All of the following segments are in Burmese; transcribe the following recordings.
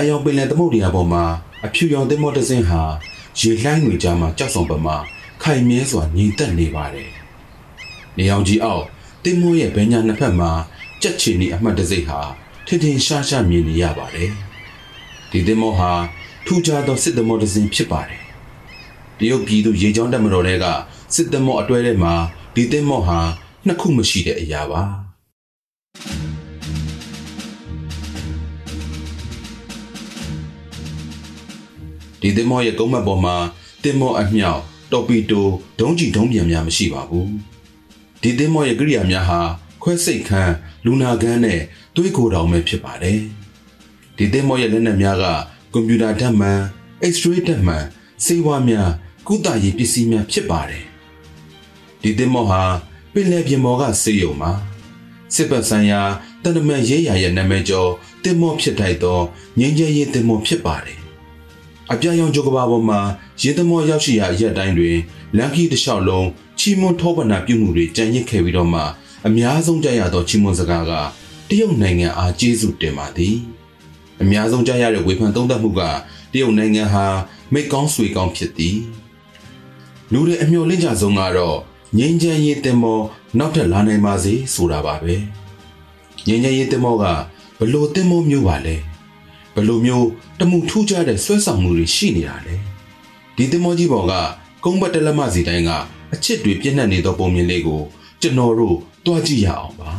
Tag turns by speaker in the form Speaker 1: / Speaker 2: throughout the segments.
Speaker 1: ပြားရောင်ပင်လယ်သမုဒ္ဒရာပေါ်မှာအဖြူရောင်သင်္ဘောတစ်စင်းဟာရေလှိုင်းတွေကြားမှာကြောက်ဆောင်ပမာခိုင်မြဲစွာညီတက်နေပါတယ်။နေအောင်ကြီးအောက်သင်္ဘောရဲ့ဘဲညာနှစ်ဖက်မှာကြက်ချီနီအမှတ်တစိမ့်ဟာထင်ထင်ရှားရှားမြင်နေရပါတယ်။ဒီသင်္ဘောဟာထူးခြားသောစစ်သင်္ဘောတစ်စင်းဖြစ်ပါတယ်။တရုတ်ပြည်သူရေကြောင်းတပ်မတော်တွေကစစ်သင်္ဘောအတွဲထဲမှာဒီသင်္ဘောဟာနှစ်ခုမရှိတဲ့အရာပါ။ ဒီသင်္ဘောရဲ့ကုန်းမက်ပေါ်မှာသင်္ဘောအမြောက်တော်ပီတိုဒုံးကျည်ဒုံးပြန်များမရှိပါဘူးဒီသင်္ဘောရဲ့ကိရိယာများဟာခွဲစိတ်ခန်းလူနာခန်းနဲ့သွေးကိုယ်တောင်ပဲဖြစ်ပါတယ်ဒီသင်္ဘောရဲ့လက်နက်များကကွန်ပျူတာဓာတ်မှန် X-ray ဓာတ်မှန်စေဝါများကုသရေးပစ္စည်းများဖြစ်ပါတယ်ဒီသင်္ဘောဟာပင်လယ်ပြင်ပေါ်ကစေယုံမှာစစ်ပတ်ဆိုင်ရာတန်တမန်ရေးရာရဲ့နာမည်ကျော်သင်္ဘောဖြစ်ထိုက်သောငင်းကျဲရေးသင်္ဘောဖြစ်ပါတယ် အပြာရောင်ကြိုကဘာပေါ်မှာရေသမောရောက်ရှိရာအရက်တိုင်းတွင်လန်ကီတစ်လျှောက်လုံးချီမွန်ထောပနာပြုမှုတွေကြံရစ်ခဲ့ပြီးတော့မှအများဆုံးကြရသောချီမွန်စကားကတရုတ်နိုင်ငံအားကျေးဇူးတင်ပါသည်အများဆုံးကြရတဲ့ဝေဖန်သုံးသပ်မှုကတရုတ်နိုင်ငံဟာမိတ်ကောင်းဆွေကောင်းဖြစ်သည်လူတွေအမျှော်လင့်ကြဆုံးကတော့ငင်းချမ်းရေးတင်မောနောက်ထပ်လာနိုင်ပါစေဆိုတာပါပဲငင်းချမ်းရေးတင်မောကဘလို့တင်မောမျိုးပါလဲ ဘလို့မျိုးတမှုထူးခြားတဲ့ဆွဲဆောင်မှုတွေရှိနေတာလဲဒီတင်မောကြီးပေါ်ကကုန်းဘတ်တလက်မစီတိုင်းကအချစ်တွေပြည့်နှက်နေသောပုံမြင်လေးကိုကျွန်တော်တို့တွားကြည့်ရအောင်ပါ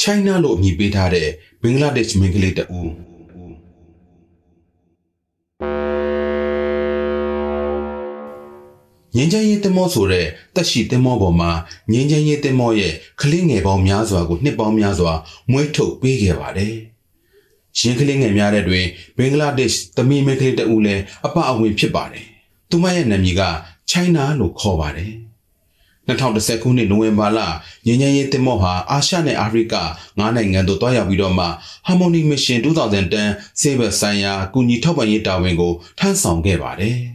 Speaker 1: ချိုင်းနာလို့အမည်ပေးထားတဲ့ဘင်္ဂလားဒေ့ရှ်မင်းကလေးတဦး ငင်းချမ်းရေးတင်မောဆိုတဲ့တက်ရှိတင်မောပေါ်မှာငင်းချမ်းရေးတင်မောရဲ့ကလေးငယ်ပေါင်းများစွာကိုနှစ်ပေါင်းများစွာမွေးထုတ်ပေးခဲ့ပါတယ်။ရင်းကလေးငယ်များတဲ့တွင်ဘင်္ဂလားဒေ့ရှ်သမီးမင်းကလေးတဦးလည်းအပအဝင်ဖြစ်ပါတယ်။သူမရဲ့နာမည်ကချိုင်းနာလို့ခေါ်ပါတယ်။2010ခုနှစ်နိုဝင်ဘာလငင်းချမ်းရေးတင်မောဟာအာရှနဲ့အာဖရိက၅နိုင်ငံသို့တွားရောက်ပြီးတော့မှ Harmony Mission 2010ဆေးဘက်ဆိုင်ရာကူညီထောက်ပံ့ရေးတာဝန်ကိုထမ်းဆောင်ခဲ့ပါတယ်။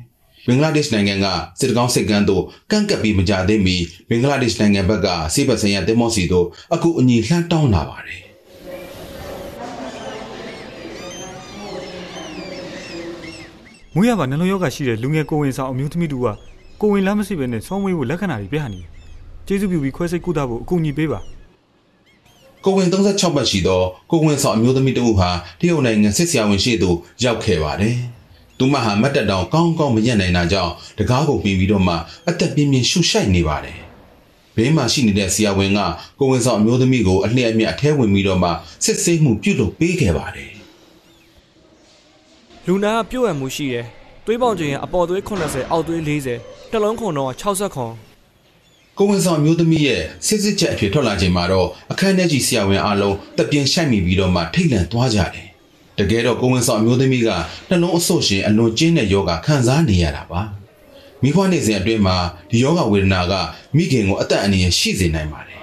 Speaker 1: ဘင်္ဂလားဒေ့ရှ်နိုင်ငံကစစ်တကောင်းစစ်ကမ်းသို့ကန့်ကပ်ပြီးမကြသေးမီဘင်္ဂလားဒေ့ရှ်နိုင်ငံဘက်ကဆေးဘက်ဆိုင်ရာတင်မော့စီသို့အခုအညီလှမ်းတောင်းလာပါတယ်
Speaker 2: မွေးရပါနှလုံးရောဂါရှိတဲ့လူငယ်ကိုဝင်ဆောင်အမျိုးသမီးတူကကိုဝင်လမ်းမရှိဘဲနဲ့ဆောင်းမွေးဖို့လက္ခဏာတွေပြဟနေတယ်ကျေးဇူးပြုပြီးခွဲစိတ်ကုသဖို့အကူအညီပေးပါ
Speaker 1: ကိုဝင်36ပတ်ရှိသောကိုဝင်ဆောင်အမျိုးသမီးတဦးဟာတရုတ်နိုင်ငံစစ်ဆရာဝန်ရှိသူရောက်ခဲ့ပါတယ်။ သူမဟာမတ်တက်တောင်ကောင်းကောင်းမရက်နိုင်တာကြောင့်တကားကိုပြီးပြီးတော့မှအသက်ပြင်းပြင်းရှုရှိုက်နေပါတယ်ဘေးမှာရှိနေတဲ့ဆရာဝန်ကကိုဝင်ဆောင်အမျိုးသမီးကိုအလျက်အမြတ်အထဲဝင်ပြီးတော့မှစစ်ဆေးမှုပြုလုပ်ပေးခဲ့ပါတယ်
Speaker 3: လူနာကပြုတ်ရမှုရှိတယ်သွေးပေါင်ချိန်ကအပေါ်သွေး80အောက်သွေး40တစ်လုံးခုံတော့60ခွန်
Speaker 1: ကိုဝင်ဆောင်မျိုးသမီးရဲ့စစ်စစ်ချက်အဖြစ်ထွက်လာချိန်မှာတော့အခန်းထဲကြီးဆရာဝန်အားလုံးတပြင်းရှိုက်မိပြီးတော့မှထိတ်လန့်သွားကြတယ် တကယ်တော့ကိုဝင်ဆောင်အမျိုးသမီးကနှလုံးအဆုတ်ရှင်အလွန်ကျဉ်းတဲ့ယောဂခံစားနေရတာပါမိခွားနေစဉ်အတွင်းမှာဒီယောဂဝေဒနာကမိခင်ကိုအသက်အန္တရာယ်ရှိစေနိုင်ပါတယ်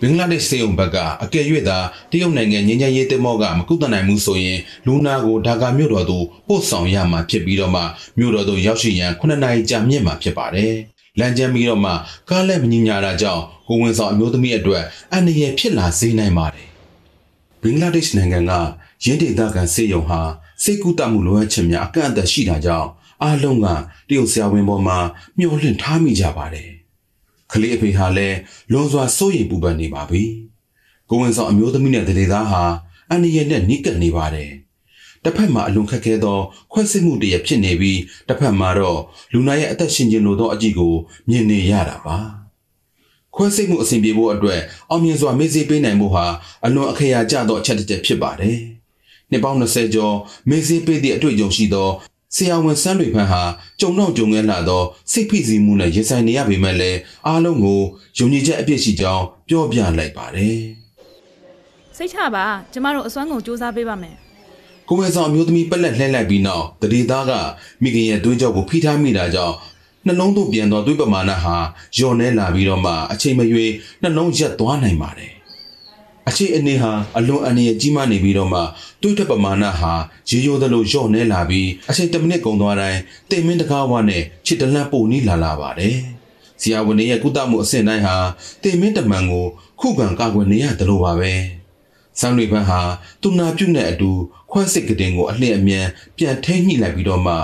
Speaker 1: ဘင်္ဂလားဒေ့ရှ်စေုံဘက်ကအကယ်၍သာတရုတ်နိုင်ငံငင်းချမ်းရေးတင်မောကမကုသနိုင်မှုဆိုရင်လူနာကိုဒါကာမြို့တော်သို့ပို့ဆောင်ရမှာဖြစ်ပြီးတော့မှမြို့တော်သို့ရောက်ရှိရန်9နာရီကြာမြင့်မှာဖြစ်ပါတယ်လမ်းကျမ်းပြီးတော့မှကားလက်မညီညာတာကြောင့်ကိုဝင်ဆောင်အမျိုးသမီးအတွက်အန္တရာယ်ဖြစ်လာစေနိုင်ပါတယ် ဘင်္ဂလားဒေ့ရှ်နိုင်ငံကရင်းဒေသခံစေယုံဟာစိတ်ကူးတမှုလိုအပ်ချက်များအကန့်အသတ်ရှိတာကြောင့်အားလုံးကတရုတ်ဆရာဝန်ပေါ်မှာမျှော်လင့်ထားမိကြပါတယ်။ကလေးအဖေဟာလည်းလွန်စွာစိုးရိမ်ပူပန်နေပါပြီ။ကိုဝင်ဆောင်အမျိုးသမီးနဲ့တရေသားဟာအန္တရာယ်နဲ့နှိကပ်နေပါတယ်။တစ်ဖက်မှာအလွန်ခက်ခဲသောခွဲစိတ်မှုတရဖြစ်နေပြီးတစ်ဖက်မှာတော့လူနာရဲ့အသက်ရှင်ခြင်းလိုသောအကြည့်ကိုမြင်နေရတာပါ။ ခွဲစိတ်မှုအဆင်ပြေဖို့အတွက်အောင်မြင်စွာမေ့စေးပေးနိုင်မှုဟာအလွန်အခရာကျသောအချက်တစ်ချက်ဖြစ်ပါတယ်။နှစ်ပေါင်း20ကျော်မေ့စေးပေးသည့်အတွေ့အကြုံရှိသောဆရာဝန်စန်းတွေဖန်ဟာကြုံတော့ကြုံငဲလာသောစိတ်ဖိစီးမှုနဲ့ရင်ဆိုင်နေရပေမဲ့လည်းအားလုံးကိုယုံကြည်ချက်အပြည့်ရှိကြောင်းပြောပြလိုက်ပါတယ်။
Speaker 4: စိတ်ချပါကျမတို့အစွမ်းကုန်စူးစမ်းပေးပါမယ်။
Speaker 1: ကိုမဲဆောင်အမျိုးသမီးပက်လက်လှည့်လိုက်ပြီးနောက်တတိသားကမိခင်ရဲ့တွင်းကြောက်ကိုဖိထားမိတာကြောင့် နှလုံးသို့ပြန်သောသွေးပမာဏဟာလျော့နှဲလာပြီးတော့မှအချိန်မရွေးနှလုံးရက်သွားနိုင်ပါတယ်။အခြေအနေဟာအလွန်အန္တရာယ်ကြီးမားနေပြီးတော့မှသွေးထွက်ပမာဏဟာရေရိုးသလိုလျော့နှဲလာပြီးအချိန်10မိနစ်ကုန်သွားတိုင်းတိမ်မင်းတကားဝါနဲ့ခြေတလန့်ပိုနီးလာလာပါတယ်။ဆရာဝန်တွေရဲ့ကုသမှုအဆင့်တိုင်းဟာတင်မင်းတမန်ကိုခုခံကာကွယ်နေရတယ်လို့ပါပဲဆန်းလွေပန်းဟာသူနာပြုတ်နဲ့အတူခွဲစိတ်ကတင်ကိုအလှည့်အမြန်ပြန်ထိညှိလိုက်ပြီးတော့မှ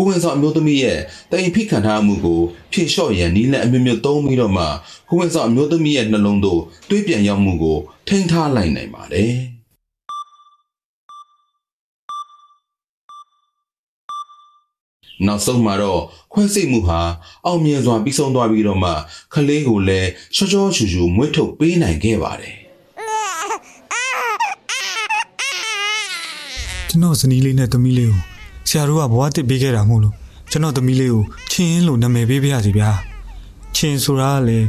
Speaker 1: ကိုဝင်ဆောင်အမျိုးသမီးရဲ့တိုင်ဖိခံထားမှုကိုဖြေလျှော့ရန်နီးလက်အမျိုးမျိုးသုံးပြီးတော့မှကိုဝင်ဆောင်အမျိုးသမီးရဲ့နှလုံးသို့တွေးပြန်ရောက်မှုကိုထိန်းထားလိုက်နိုင်ပါတယ်နောက်ဆုံးမှာတော့ခွဲစိတ်မှုဟာအောင်မြင်စွာပြီးဆုံးသွားပြီးတော့မှခလေးကိုလည်းချောချောချူချူမွေးထုတ်ပေးနိုင်ခဲ့ပါတယ်
Speaker 2: ကျွန်တော်ဇနီးလေးနဲ့သမီးလေးကို ဆရာတို့ကဘဝတစ်ပေးခဲ့တာမို့လို့ကျွန်တော်သမီးလေးကိုချင်းလို့နာမည်ပေးပြရစီဗျာချင်းဆိုတာကလည်း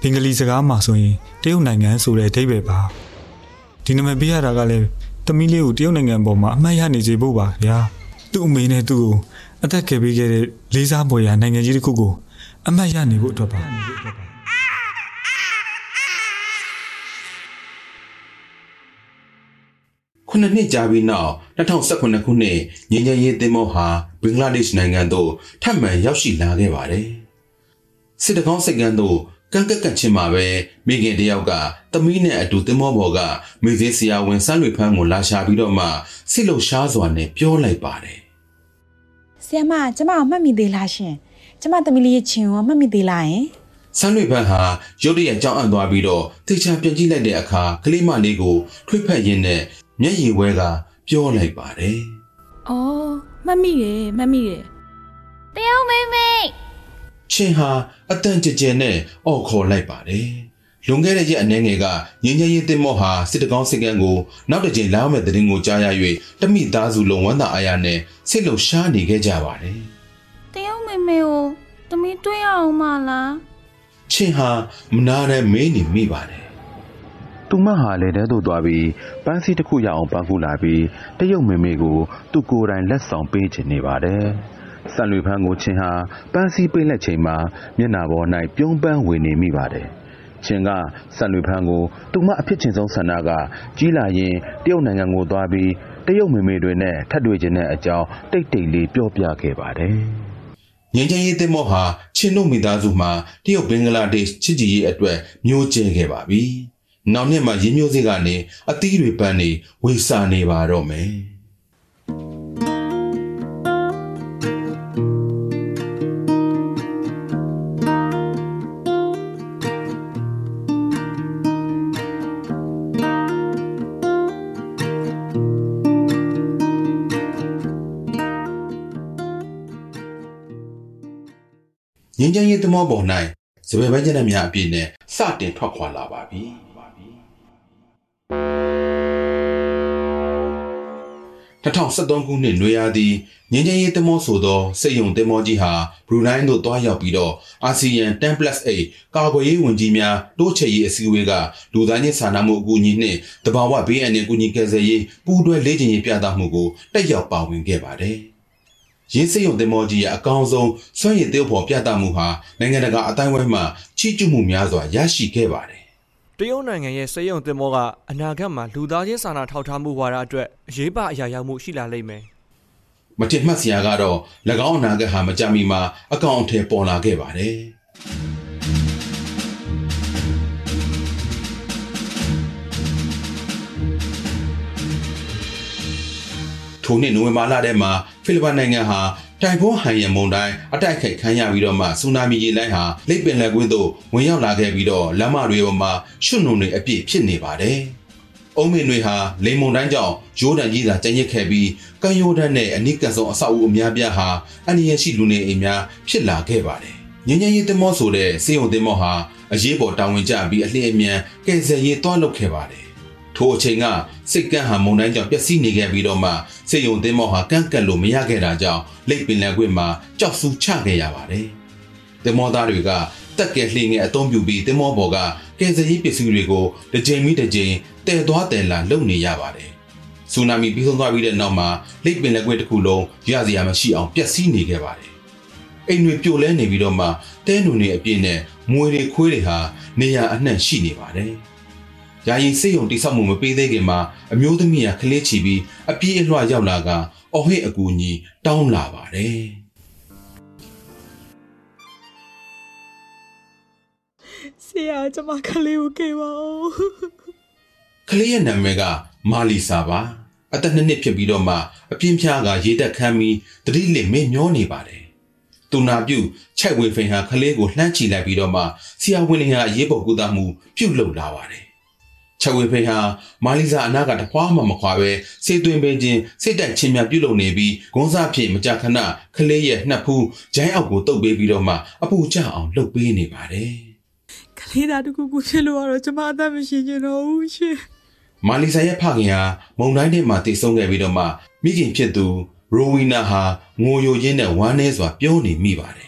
Speaker 2: ဘင်္ဂလီစကားမှာဆိုရင်တရုတ်နိုင်ငံဆိုတဲ့အဓိပ္ပာယ်ပါဒီနာမည်ပေးရတာကလည်းသမီးလေးကိုတရုတ်နိုင်ငံပေါ်မှာအမှတ်ရနေစေဖို့ပါဗျာသူ့အမေနဲ့သူ့ကိုအသက်ကယ်ပေးခဲ့တဲ့လေးစားပေါ်ရာနိုင်ငံကြီးတစ်ခုကိုအမှတ်ရနေဖို့အတွက်ပါ
Speaker 1: ခုနှစ်နှစ်ကြာပြီးနောက်2019ခုနှစ်ငញ្ញရေးသင်းမောဟာဘင်္ဂလားဒေ့ရှ်နိုင်ငံသို့ထပ်မံရောက်ရှိလာခဲ့ပါတယ်။စစ်တကောင်းစိတ်ကန်းသို့ကန့်ကက်ကက်ချင်းမှာပဲမိခင်တယောက်ကသမီးနဲ့အတူသင်းမောဘော်ကမိသေးဆရာဝန်ဆန်းလွေဖန်းကိုလာရှာပြီးတော့မှစစ်လုံရှားစွာနဲ့ပြောလိုက်ပါတယ်
Speaker 5: ဆီယမကျမကိုမှတ်မိသေးလားရှင်ကျမသမီးလေးရဲ့ချင်ကိုမှတ်မိသေးလားယင်။
Speaker 1: ဆန်းလွေဖန်းဟာရုတ်တရက်ကြောင်းအံ့သွားပြီးတော့တေချာပြန်ကြည့်လိုက်တဲ့အခါကလေးမလေးကိုထွေးဖက်ရင်းနဲ့ မျက်ရည်ဝဲကပြောလိုက်ပါတယ်။
Speaker 4: အော်မှတ်မိတယ်မှတ်မိတယ်
Speaker 6: တယောက်မိမိ။
Speaker 1: ချင်းဟာအတန်ကြကြဲနဲ့အော်ခေါ်လိုက်ပါတယ်။လွန်ခဲ့တဲ့ရက်အနည်းငယ်ကငင်းငယ်ရေးတင်မော့ဟာစစ်တကောင်းစစ်ကန်းကိုနောက်တစ်ချိန်လာမယ့်တဲ့ရင်ကိုကြားရ၍တမိသားစုလုံးဝမ်းသာအားရနဲ့စိတ်လုံရှားနေခဲ့ကြပါတယ်
Speaker 6: တယောက်မိမိကိုသမီးတွေ့ရအောင်မလား။
Speaker 1: ချင်းဟာမနာနဲ့မေးနေမိပါတယ်
Speaker 7: သူမဟာလေတဲသို့သွားပြီးပန်းစည်းတစ်ခုရအောင်ပန်းကူလာပြီးတရုတ်မေမေကို သူကိုယ်တိုင်လက်ဆောင်ပေးခြင်းနေပါတယ်။ဆန်လွေဖန်းကိုချင်းဟာပန်းစည်းပေးလက်ချိန်မှာမျက်နှာပေါ်၌ပြုံးပန်းဝင်နေမိပါတယ်။ချင်းကဆန်လွေဖန်းကိုသူမအဖြစ်ချင်းဆုံးဆန္ဒကကြီးလာရင်တရုတ်နိုင်ငံကိုသွားပြီးတရုတ်မေမေတွေနဲ့ထပ်တွေ့ခြင်းတဲ့အကြောင်းတိတ်တိတ်လေးပြောပြခဲ့ပါတယ်။။
Speaker 1: ငင်းငယ်ရေးတင်မော့ဟာချင်းတို့မိသားစုမှာတရုတ်ဘင်္ဂလားဒေ့ရှ်ချစ်ကြည်ရေးအတွက်မျိုးကျဲခဲ့ပါပြီ။ နောက်နှစ်မှာရင်းမျိုးစိကနေအသီးတွေပန်းနေဝေစာနေပါတော့မယ်။ငင်းချမ်းရေးသမောပေါ်၌စပယ်ပိုင်းကျက်များအပြည့်နဲ့စတင်ထွက်ခွာလာပါပြီ 2013ခုနှစ်နွေရာသီငင်းချမ်းရေးသမောဆိုသောစိတ်ယုံသမောကြီးဟာဘရူနိုင်းသို့တွားရောက်ပြီးတော့အာဆီယံ 10+8 ကာကွယ်ရေးဝန်ကြီးများတိုးချဲ့ရေးအစည်းအဝေးကလူသားချင်းစာနာမှုအကူအညီနှင့်တဘာဝဘေးအန္တရာယ်ကူညီကယ်ဆယ်ရေးပူးတွဲလေ့ကျင့်ရေးပြသမှုကိုတက်ရောက်ပါဝင်ခဲ့ပါတယ်။ရင်းစိတ်ရုံသင်္ဘောကြီးရဲ့အကောင်ဆုံးစွန့်ရည်သေးဖို့ပြသမှုဟာနိုင်ငံတကာအတိုင်းအဝိုင်းမှာချီးကျူးမှုများစွာရရှိခဲ့ပါတယ်
Speaker 3: တရုတ်နိုင်ငံရဲ့စေယုံတင်မောကအနာဂတ်မှာလူသားချင်းစာနာထောက်ထားမှုဝါဒအတွက်အရေးပါအရာရောက်မှုရှိလာလိမ့်မယ်။
Speaker 1: မထင်မှတ်စရာကတော့၎င်းအနာဂတ်ဟာမကြမီမှာအကောင်အထည်ပေါ်လာခဲ့ပါတယ်။ထိုနှစ်နိုဝင်ဘာလထဲမှာဖိလစ်ပိုင်နိုင်ငံဟာ တိုင်ဖွန်းဟန်ယံမုန်တိုင်းအတိုက်ခိုက်ခံရပြီးတော့မှဆူနာမီရေလိုင်းဟာလိပ်ပင်လယ်ကွင်းသို့ဝင်ရောက်လာခဲ့ပြီးတော့လမ်းမတွေပေါ်မှာရွှွနုံတွေအပြည့်ဖြစ်နေပါတယ်။အုံးမင်တွေဟာလိမ်မုန်တိုင်းကြောင့်ရိုးတန်ကြီးသာကျန်ရစ်ခဲ့ပြီးကံရိုးတန်းနဲ့အနိကံဆုံးအဆောက်အဦအများပြားဟာအန္တရာယ်ရှိလူနေအိမ်များဖြစ်လာခဲ့ပါတယ်။ငញ្ញရေးသမောဆိုတဲ့စေယုံသမောဟာအရေးပေါ်တာဝန်ကျပြီးအလင်းအမြန်ကယ်ဆယ်ရေးတွားလုပ်ခဲ့ပါတယ်။ ထိုအချိန်ကစိတ်ကန်းဟာမုန်တိုင်းကြောင့်ပျက်စီးနေခဲ့ပြီးတော့မှစေယုံသင်းမောဟာကန့်ကတ်လို့မရခဲ့တာကြောင့်လိပ်ပင်လယ်ကွေ့မှာကြောက်ဆူချခဲ့ရပါတယ်။သင်းမောသားတွေကတက်ကဲလှေငယ်အုံပြုပြီးသင်းမောဘော်ကကယ်ဆယ်ရေးပစ္စည်းတွေကိုတစ်ချိန်ပြီးတစ်ချိန်တည်သွားတယ်လာလုပ်နေရပါတယ်။ဆူနာမီပြီးဆုံးသွားပြီးတဲ့နောက်မှာလိပ်ပင်လယ်ကွေ့တစ်ခုလုံးရစရာမရှိအောင်ပျက်စီးနေခဲ့ပါတယ်။အိမ်တွေပြိုလဲနေပြီးတော့မှတဲနုံတွေအပြည့်နဲ့မွေတွေခွေးတွေဟာနေရာအနှံ့ရှိနေပါတယ်။ ယာယီစေယုံတိဆောက်မှုမပေးသေးခင်မှာအမျိုးသမီးကခလေးချီပြီးအပြေးအလွှာရောက်လာကအော်ဟစ်အကူအညီတောင်းလာပါတယ်
Speaker 5: ရာကျမကလေးကိုကေပါဦး
Speaker 1: ကလေးရဲ့နာမည်ကမာလီစာပါအသက်နှစ်နှစ်ဖြစ်ပြီးတော့မှအပြင်းပြားကရေတက်ခမ်းပြီးတတိလစ်မင်းမျောနေပါတယ်သူနာပြုခြိုက်ဝေဖိန်ဟာကလေးကိုလှမ်းချီလိုက်ပြီးတော့မှဆရာဝန်တွေဟာအရေးပေါ်ကုသမှုပြုလုပ်လာပါတယ် ခြိုက်ဝေဖိန်ဟာမာလီစာအနာကတပွားမှမခွာပဲစေသွင်းပင်ချင်းစိတ်တက်ချင်းများပြုလုပ်နေပြီးဂုံးစားဖြင့်မကြခဏကလေးရဲ့နှက်ဖူးဂျိုင်းအောက်ကိုတုပ်ပေးပြီးတော့မှအပူကျအောင်လှုပ်ပေးနေပါတယ်
Speaker 5: ကလေးသားတစ်ခုခုဖြစ်လို့ကတော့ကျမအသက်မရှိချင်တော့ဘူးရှင်
Speaker 1: မာလီဆာရဲ့ဖခင်ဟာမုံတိုင်းထဲမှာတည်ဆုံခဲ့ပြီးတော့မှမိခင်ဖြစ်သူရိုဝီနာဟာငိုယိုရင်းနဲ့ဝမ်းနည်းစွာပြောနေမိပါတယ်။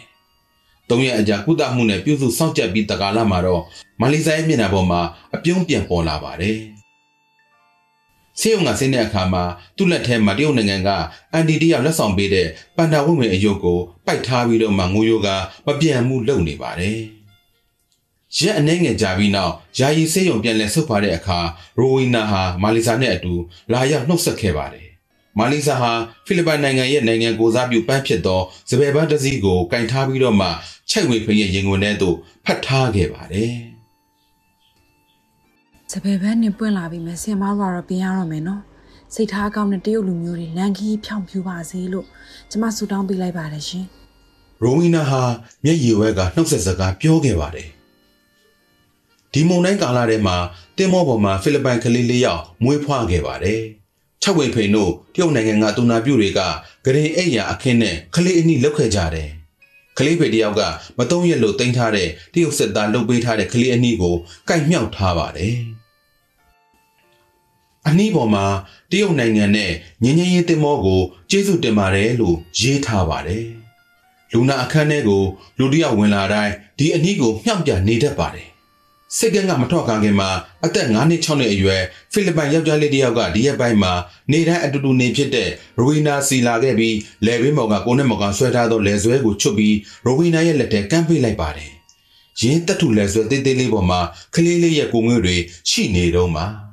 Speaker 1: သုံးရက်အကြာကုသမှုနဲ့ပြုစုစောင့်ကြပ်ပြီးတကာလမှာတော့မာလီဆာရဲ့မျက်နှာပေါ်မှာအပြုံးပြန်ပေါ်လာပါတယ်။ဆေးရုံကဆင်းတဲ့အခါမှာသူ့လက်ထဲမှာတရုတ်နိုင်ငံကအန်တီတယောက်လက်ဆောင်ပေးတဲ့ပန်တာဝိဝင်အယုတ်ကိုပိုက်ထားပြီးတော့မှငိုယိုကမပြန်မှုလုပ်နေပါတယ်။ရက်အနှဲငယ်ကြာပြီးနောက်ယာယီဆေးရုံပြန်လည်ဆုတ်ခွာတဲ့အခါရိုဝီနာဟာမာလီဆာနဲ့အတူလာရောက်နှုတ်ဆက်ခဲ့ပါတယ်။ မာလီဆာဟာဖိလစ်ပိုင်နိုင်ငံရဲ့နိုင်ငံကိုစားပြုပန်းဖြစ်သောစပယ်ပန်းတစ်စီးကိုကင်ထားပြီးတော့မှချိုက်ဝေဖိန်ရဲ့ရင်ခွင်ထဲသို့ဖတ်ထားခဲ့ပါတယ်
Speaker 5: စပယ်ဘန်းနဲ့ပွင့်လာပြီးမယ်ဆင်မတို့ကတော့ပြင်ရတော့မယ်နော်စိတ်ထားကောင်းတဲ့တရုတ်လူမျိုးတွေလန်ခီးဖြောင်ဖြူပါစေလို့ကျမဆုတောင်းပေးလိုက်ပါတယ်ရှင်။
Speaker 1: ရိုဝီနာဟာမျက်ရည်ဝဲကနှုတ်ဆက်စကားပြောခဲ့ပါတယ်။ဒီမုန်တိုင်းကာလထဲမှာတင်မောပေါ်မှာဖိလစ်ပိုင်ကလေးလေးယောက်မွေးဖွားခဲ့ပါတယ်။ ချက်ဝေဖိန်တို့တရုတ်နိုင်ငံကတူနာပြုတွေကဂရင်အိတ်ရာအခင်းနဲ့ကလေးအနိလောက်ခဲ့ကြတယ်။ကလေးဖေတယောက်ကမတုံးရက်လို့တင်ထားတဲ့တရုတ်စစ်သားလုပ်ပေးထားတဲ့ကလေးအနိကိုကိုက်မြောက်ထားပါတယ်။အနီးပေါ်မှာတရုတ်နိုင်ငံနဲ့ငင်းငင်းရေးတင်မောကိုကျေးဇူးတင်ပါတယ်လို့ရေးထားပါတယ်။လူနာအခန်းထဲကိုလူတစ်ယောက်ဝင်လာတိုင်းဒီအနည်းကိုမြှောက်ပြနေတတ်ပါတယ်။ စိတ်ကန်းကမထွက်ခါခင်မှာအသက်9နှစ်6နှစ်အရွယ်ဖိလစ်ပိုင်ယောက်ျားလေးတစ်ယောက်ကဒီရက်ပိုင်းမှာနေတိုင်းအတူတူနေဖြစ်တဲ့ရိုဝီနာစီလာခဲ့ပြီးလယ်ဘေးမော်ကကိုနဲ့မော်ကဆွဲထားသောလယ်ဆွဲကိုချွတ်ပြီးရိုဝီနာရဲ့လက်ထဲကမ်းပေးလိုက်ပါတယ်။ရင်းတက်ထူလယ်ဆွဲသေးသေးလေးပေါ်မှာကလေးလေးရဲ့ကိုငွေတွေရှိနေတော့မှာ။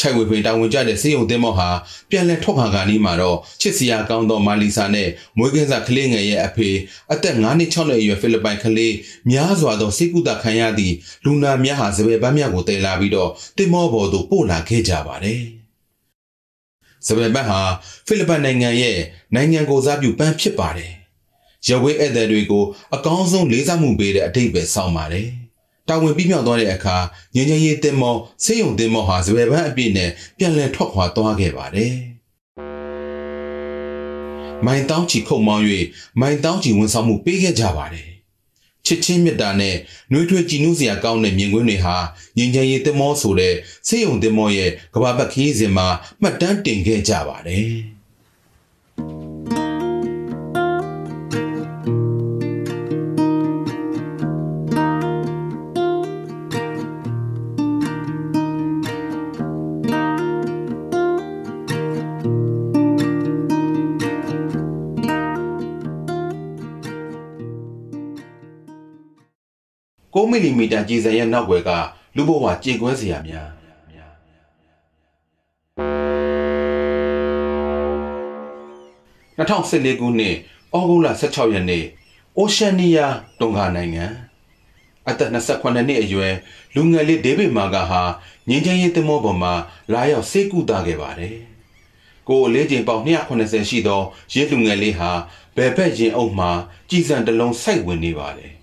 Speaker 1: ချိုက်ဝေပင်တာဝန်ကျတဲ့စေယုံသင်းမော့ဟာပြန်လည်ထွက်ခွာကာနီးမှာတော့ချစ်စရာကောင်းသောမာလီဆာနဲ့မွေးကင်းစားကလေးငယ်ရဲ့အဖေအသက်9နှစ်6နှစ်အရွယ်ဖိလစ်ပိုင်ကလေးများစွာသောစိတ်ကူတာခံရသည့်လူနာများဟာစပယ်ပန်းများကိုတည်လာပြီးတော့တင်မောပေါ်သို့ပို့လာခဲ့ကြပါတယ်။စပယ်ပန်းဟာဖိလစ်ပိုင်နိုင်ငံရဲ့နိုင်ငံကိုစားပြုပန်းဖြစ်ပါတယ်။ရဝေးဧည့်သည်တွေကိုအကောင်းဆုံးလေးစားမှုပေးတဲ့အတိတ်ပဲစောင့်ပါတယ်။ တာဝန်ပြီးမြောက်သွားတဲ့အခါငញ្ញရေးတင်မောဆေးရုံတင်မောဟာစပယ်ပန်းအပြည့်နဲ့ပြန်လည်ထွက်ခွာသွားခဲ့ပါတယ်။မိုင်တောင်းချီခုံမောင်း၍မိုင်တောင်းချီဝန်ဆောင်မှုပေးခဲ့ကြပါတယ်။ချစ်ချင်းမြတ်တာနဲ့နှွေးထွေးကြည်နူးစရာကောင်းတဲ့မြင်ကွင်းတွေဟာငញ្ញရေးတင်မောဆိုတဲ့ဆေးရုံတင်မောရဲ့ကဘာပတ်ခီးစဉ်မှာမှတ်တမ်းတင်ခဲ့ကြပါတယ်။ 6မီလီမီတာကြည်စံရဲ့နောက်ွယ်ကလူဘဝကြေကွဲစရာများ2014ခုနှစ်ဩဂုတ်လ16ရက်နေ့အိုရှန်နီးယားတွန်ဂါနိုင်ငံအသက်28နှစ်အရွယ်လူငယ်လေးဒေးဗစ်မာဂါဟာငင်းချင်းရေးသင်္ဘောပေါ်မှာလာရောက်ဆေးကုသခဲ့ပါတယ်။ကိုယ်အလေးချိန်ပေါင်280ရှိသောရဲလူငယ်လေးဟာဘယ်ဘက်ရင်အုပ်မှာကြည်စံတစ်လုံးစိုက်ဝင်နေပါတယ်။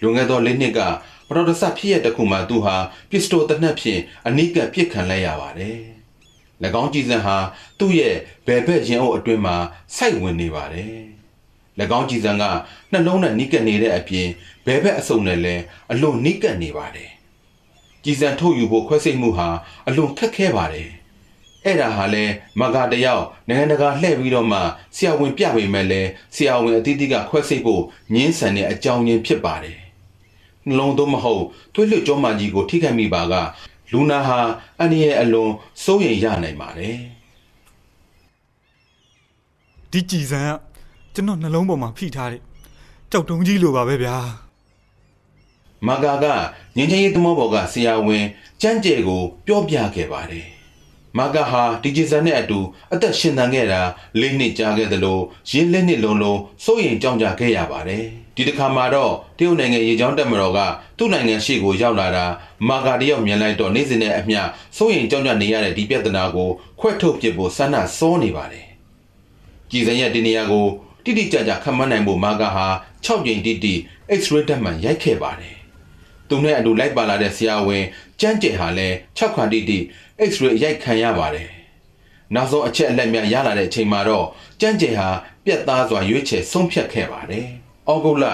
Speaker 1: လွန်ခဲ့သောလေးနှစ်ကပတော်တဆဖြစ်ရတဲ့ခုမှသူဟာပစ္စတိုတနက်ဖြင့်အနိကပြစ်ခံလိုက်ရပါတယ်။၎င်းကြည်စံဟာသူ့ရဲ့ဘယ်ဘက်ရင်အုပ်အတွင်းမှာစိုက်ဝင်နေပါတယ်။၎င်းကြည်စံကနှလုံးနဲ့နိကနေတဲ့အပြင်ဘယ်ဘက်အစုံနဲ့လည်းအလွန်နိကနေပါတယ်။ကြည်စံထုတ်ယူဖို့ခွဲစိတ်မှုဟာအလွန်ခက်ခဲပါတယ်။အဲ့ဒါဟာလဲမဂါတယောက်နိုင်ငံတကာလှည့်ပြီးတော့မှဆရာဝန်ပြပေမဲ့လဲဆရာဝန်အသီးသီးကခွဲစိတ်ဖို့ညှင်းဆန်တဲ့အကြောင်းရင်းဖြစ်ပါတယ်။ နှလုံးသွင်းမဟုတ်သွေးလွှတ်ကြောမှကြီးကိုထိခိုက်မိပါကလူနာဟာအန္တရာယ်အလွန်စိုးရိမ်ရနိုင်ပါတယ်
Speaker 2: ဒီကြည်စံကကျွန်တော်နှလုံးပေါ်မှာဖိထားတဲ့ကြောက်တုံးကြီးလိုပါပဲဗျာ။
Speaker 1: မဂါကငင်းချင်းရေးသမောဘော်ကဆရာဝန်ကျန်းကျဲကို ပြောပြခဲ့ပါတယ်။မဂါဟာဒီဂျီဆန်နဲ့အတူအသက်ရှင်သန်ခဲ့တာ၄နှစ်ကြာခဲ့သလိုရင်းလက်နှစ်လုံးလုံးစိုးရိမ်ကြောက်ကြခဲ့ရပါတယ်။ ဒီတစ်ခါမှာတော့တရုတ်နိုင်ငံရေကြောင်းတပ်မတော်ကသူ့နိုင်ငံရှေ့ကိုရောက်လာတာမာကာတယောက်မြင်လိုက်တော့နေ့စဉ်နဲ့အမျှစိုးရင်ကြောက်ကြနေရတဲ့ဒီပြဿနာကိုခွဲထုတ်ပစ်ဖို့ဆန္ဒစောနေပါတယ်ကြည်စံရဲ့ဒီနေရာကိုတိတိကျကျခန့်မှန်းနိုင်ဖို့မာကာဟာ6ကြိမ်တိတိ X-ray ဓာတ်မှန်ရိုက်ခဲ့ပါတယ်သူနဲ့အတူလိုက်ပါလာတဲ့ဆရာဝန်ကျန်းကျယ်ဟာလည်း6ခါတိတိ X-ray ရိုက်ခံရပါတယ်နောက်ဆုံးအချက်အလက်များရလာတဲ့အချိန်မှာတော့ကျန်းကျယ်ဟာပြက်သားစွာရွေးချယ်ဆုံးဖြတ်ခဲ့ပါတယ်။ အောက်ဂုတ်လ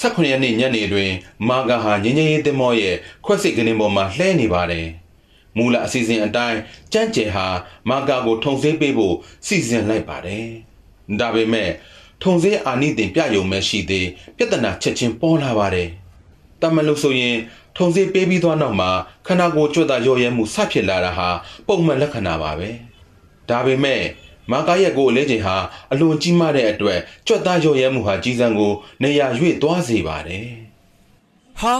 Speaker 1: 18ရက်နေ့ညနေတွင် မာဂါဟာငင်းငင်းရေးတင်မောရဲ့ခွက်စိတ်ကနေပေါ်မှာလှဲနေပါတယ်။မူလအစီအစဉ်အတိုင်းကျန်းကျယ်ဟာမာဂါကိုထုံဆေးပေးဖို့စီစဉ်လိုက်ပါတယ်။ဒါပေမဲ့ထုံဆေးအာနိသင်ပြယုံမဲ့ရှိသေးပြဿနာချက်ချင်းပေါ်လာပါတယ်။တမန်လို့ဆိုရင်ထုံဆေးပေးပြီးသွားနောက်မှာခန္ဓာကိုယ်ကြွတာရော်ရဲမှုဆဖြစ်လာတာဟာပုံမှန်လက္ခဏာပါပဲ။ဒါပေမဲ့ မာကာရဲ့ကိုယ်အလေးချိန်ဟာအလွန်ကြီးမားတဲ့အတွက်ကြွက်သားရော်ရဲမှုဟာကြီးစံကိုနေရာရွေ့သွားစေပါတယ်
Speaker 3: ဟာ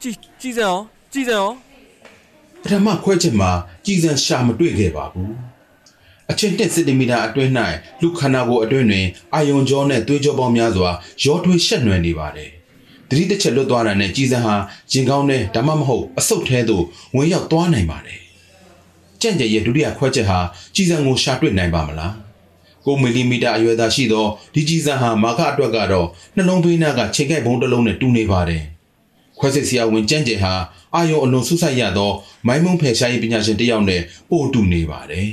Speaker 3: ကြည်ကြည်စံအောင်ကြည်စံအောင်။
Speaker 1: ပထမခွဲချက်မှာကြီးစံရှာမတွေ့ခဲ့ပါဘူး။အချင်း1စင်တီမီတာအတွင်း၌လူခန္ဓာကိုယ်အတွင်းတွင်အာယုံကြောနဲ့သွေးကြောပေါင်းများစွာရောထွေးရှက်နွယ်နေပါတယ်။သတိတစ်ချက်လွတ်သွားတာနဲ့ကြီးစံဟာရင်ကောင်းတဲ့ဒါမှမဟုတ်အဆုတ်ထဲသို့ဝင်ရောက်သွားနိုင်ပါတယ်။ ကြံ့ကြရဲ့ဒုတိယခွဲချက်ဟာကြီးစံကိုရှာတွေ့နိုင်ပါမလား။9မီလီမီတာအရွယ်သာရှိသောဒီကြီးစံဟာမာခအတွက်ကတော့နှလုံးသွေးနာကချိန်ကိုက်ဘုံတစ်လုံးနဲ့တူနေပါတယ်။ခွဲစစ်ဆရာဝန်ကြံ့ကြဟာအာယုံအလွန်ဆုဆိုင်ရသောမိုင်းမုံဖယ်ရှားရေးပညာရှင်တစ်ယောက်နဲ့ပို့တူနေပါတယ်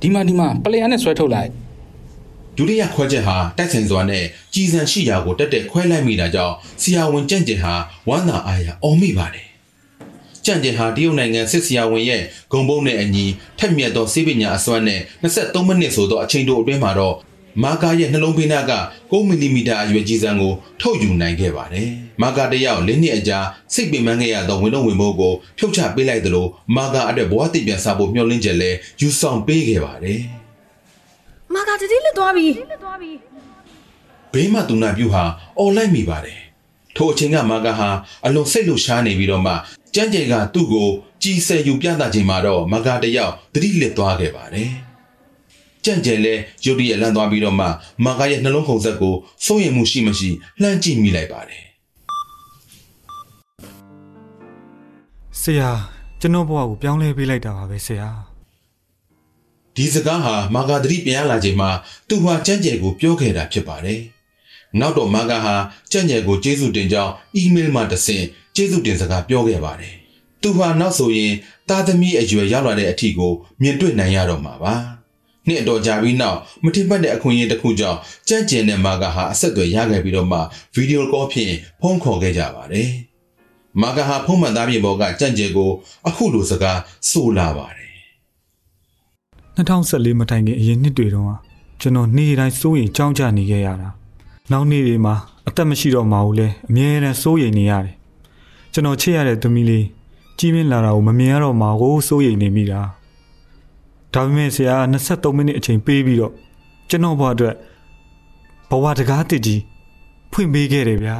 Speaker 8: ဒီမှာဒီမှာပလေယာနဲ့ဆွဲထုတ်လိုက်။
Speaker 1: ဒုတိယခွဲချက်ဟာတိုက်ဆိုင်စွာနဲ့ကြီးစံရှိရာကိုတက်တက်ခွဲလိုက်မိတာကြောင့်ဆရာဝန်ကြံ့ကြဟာဝမ်းသာအားရအော်မိပါတယ်။ ကြံ့ကြဟာတရုတ်နိုင်ငံစစ်ဆရာဝန်ရဲ့ဂုံပုံးနဲ့အညီထက်မြက်သောစေပညာအစွမ်းနဲ့23မိနစ်ဆိုသောအချိန်တိုအတွင်းမှာတော့မာကာရဲ့နှလုံးဖေးနာက9မီလီမီတာအရွယ်ကြီးစံကိုထုတ်ယူနိုင်ခဲ့ပါတယ်။မာကာတစ်ယောက်၄နှစ်အကြာစိတ်ပင်ပန်းခဲ့ရသောဝင်တော့ဝင်ဖို့ကိုဖြုတ်ချပေးလိုက်သလိုမာကာအတွက်ဘဝတည်ပြန်စားဖို့မျှော်လင့်ချက်လည်းယူဆောင်ပေးခဲ့ပါတယ်။
Speaker 4: မာကာတတိလွတ်သွားပြီ
Speaker 1: ဘေးမှသူနာပြုဟာအော်လိုက်မိပါတယ်ထိုအချိန်ကမာကာဟာအလွန်စိတ်လှရှားနေပြီးတော့မှ ကြမ်းကြဲကသူ့ကိုကြီးဆယ်ယူပြသချိန်မှာတော့မာကာတယောက်သတိလစ်သွားခဲ့ပါတယ်ကြံ့ကြဲလဲရုတ်တရက်လန့်သွားပြီးတော့မှမာကာရဲ့နှလုံးခုန်ဆက်ကိုစိုးရိမ်မှုရှိမရှိလှမ်းကြည့်မိလိုက်ပါတယ်
Speaker 2: ဆရာကျွန်တော်ဘဝကိုပြောင်းလဲပေးလိုက်တာပါပဲဆရာ
Speaker 1: ဒီစကားဟာမာကာသတိပြန်ရလာချိန်မှာသူဟာကြံ့ကြဲကိုပြောခဲ့တာဖြစ်ပါတယ်နောက်တော့မာကာဟာကြံ့ကြဲကိုကျေးဇူးတင်ကြောင်းအီးမေးလ်မှာတဆင့် ကျေးဇူးတင်စကားပြောခဲ့ပါတယ်သူဟာနောက်ဆိုရင်သားသမီးအရွယ်ရောက်လာတဲ့အထီကိုမြင်တွေ့နိုင်ရတော့မှာပါနှစ်အတော်ကြာပြီးနောက်မထင်မှတ်တဲ့အခွင့်အရေးတစ်ခုကြောင့်ကြံ့ကျင်တဲ့မာကာဟာအဆက်အသွယ်ရခဲ့ပြီးတော့မှဗီဒီယိုကောဖြင့်ဖုန်းခေါ်ခဲ့ကြပါတယ်မာကာဟာဖုန်းမှန်သားပြင်ပေါ်ကကြံ့ကျင်ကိုအခုလိုစကားဆိုလာပါတယ်
Speaker 2: 2014မတိုင်ခင်အရင်နှစ်တွေတုန်းကကျွန်တော်နေ့တိုင်းစိုးရိမ်ကြောင်းကြနေခဲ့ရတာနောက်နေ့တွေမှာအသက်မရှိတော့မှဘူးလဲအမြဲတမ်းစိုးရိမ်နေရတယ် ကျွန်တော်ချစ်ရတဲ့သမီးလေးကြီးမင်းလာတာကိုမမြင်ရတော့မှကိုစိုးရိမ်နေမိတာဒါပေမဲ့ဆရာက23မိနစ်အချိန်ပေးပြီးတော့ကျွန်တော်ဘဝအတွက်ဘဝတကားတစ်ကြီးဖွင့်ပေးခဲ့တယ်ဗျာ